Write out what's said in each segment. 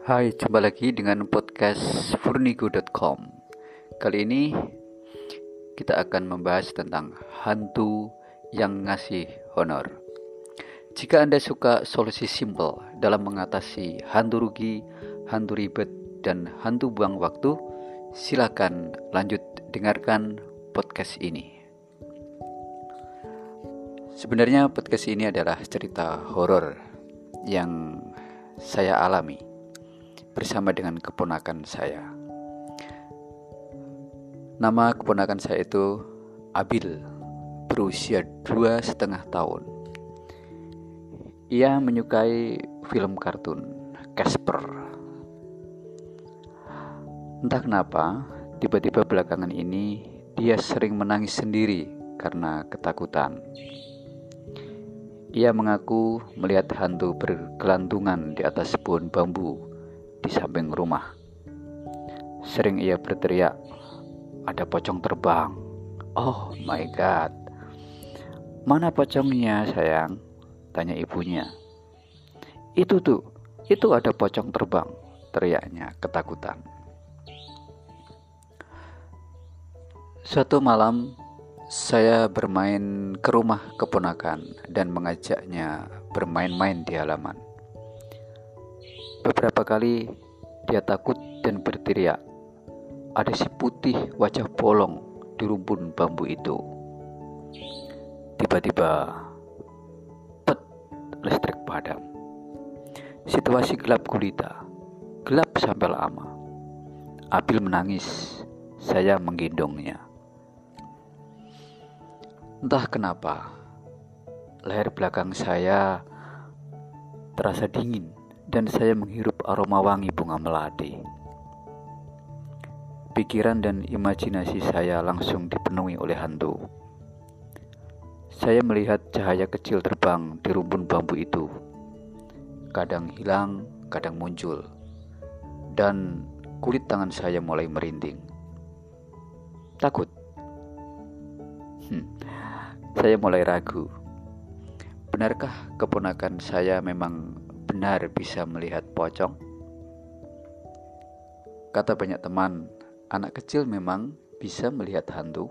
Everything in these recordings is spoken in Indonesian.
Hai, jumpa lagi dengan podcast furnigo.com Kali ini kita akan membahas tentang hantu yang ngasih honor. Jika Anda suka solusi simple dalam mengatasi hantu rugi, hantu ribet, dan hantu buang waktu Silakan lanjut dengarkan podcast ini. Sebenarnya podcast ini adalah cerita horor yang saya alami bersama dengan keponakan saya. Nama keponakan saya itu Abil, berusia dua setengah tahun. Ia menyukai film kartun Casper. Entah kenapa, tiba-tiba belakangan ini dia sering menangis sendiri karena ketakutan. Ia mengaku melihat hantu bergelantungan di atas pohon bambu di samping rumah. Sering ia berteriak, "Ada pocong terbang!" Oh my god, mana pocongnya, sayang? Tanya ibunya. Itu tuh, itu ada pocong terbang, teriaknya ketakutan. Suatu malam, saya bermain ke rumah keponakan dan mengajaknya bermain-main di halaman. Beberapa kali dia takut dan berteriak. Ada si putih wajah bolong di rumpun bambu itu. Tiba-tiba, pet, listrik padam. Situasi gelap gulita, gelap sampai lama. Abil menangis, saya menggendongnya. Entah kenapa, leher belakang saya terasa dingin dan saya menghirup aroma wangi bunga melati. Pikiran dan imajinasi saya langsung dipenuhi oleh hantu. Saya melihat cahaya kecil terbang di rumpun bambu itu. Kadang hilang, kadang muncul. Dan kulit tangan saya mulai merinding. Takut. Hmm, saya mulai ragu. Benarkah keponakan saya memang benar bisa melihat pocong? Kata banyak teman, anak kecil memang bisa melihat hantu.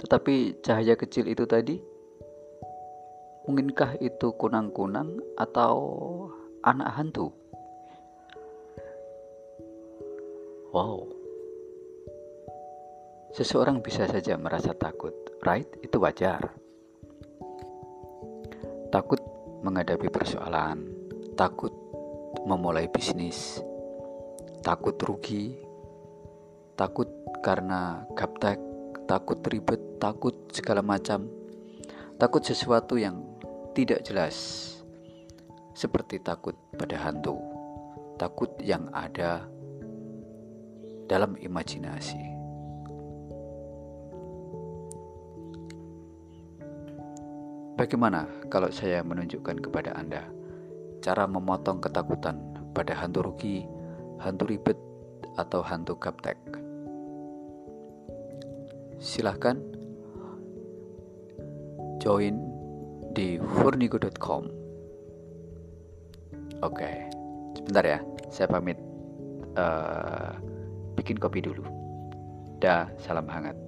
Tetapi cahaya kecil itu tadi, mungkinkah itu kunang-kunang atau anak hantu? Wow. Seseorang bisa saja merasa takut, right? Itu wajar. Takut menghadapi persoalan, takut memulai bisnis, takut rugi, takut karena gaptek, takut ribet, takut segala macam, takut sesuatu yang tidak jelas, seperti takut pada hantu, takut yang ada dalam imajinasi. Bagaimana kalau saya menunjukkan kepada Anda cara memotong ketakutan pada hantu rugi, hantu ribet, atau hantu gaptek? Silahkan join di furnigo.com. Oke, sebentar ya, saya pamit uh, bikin kopi dulu. Dah, salam hangat.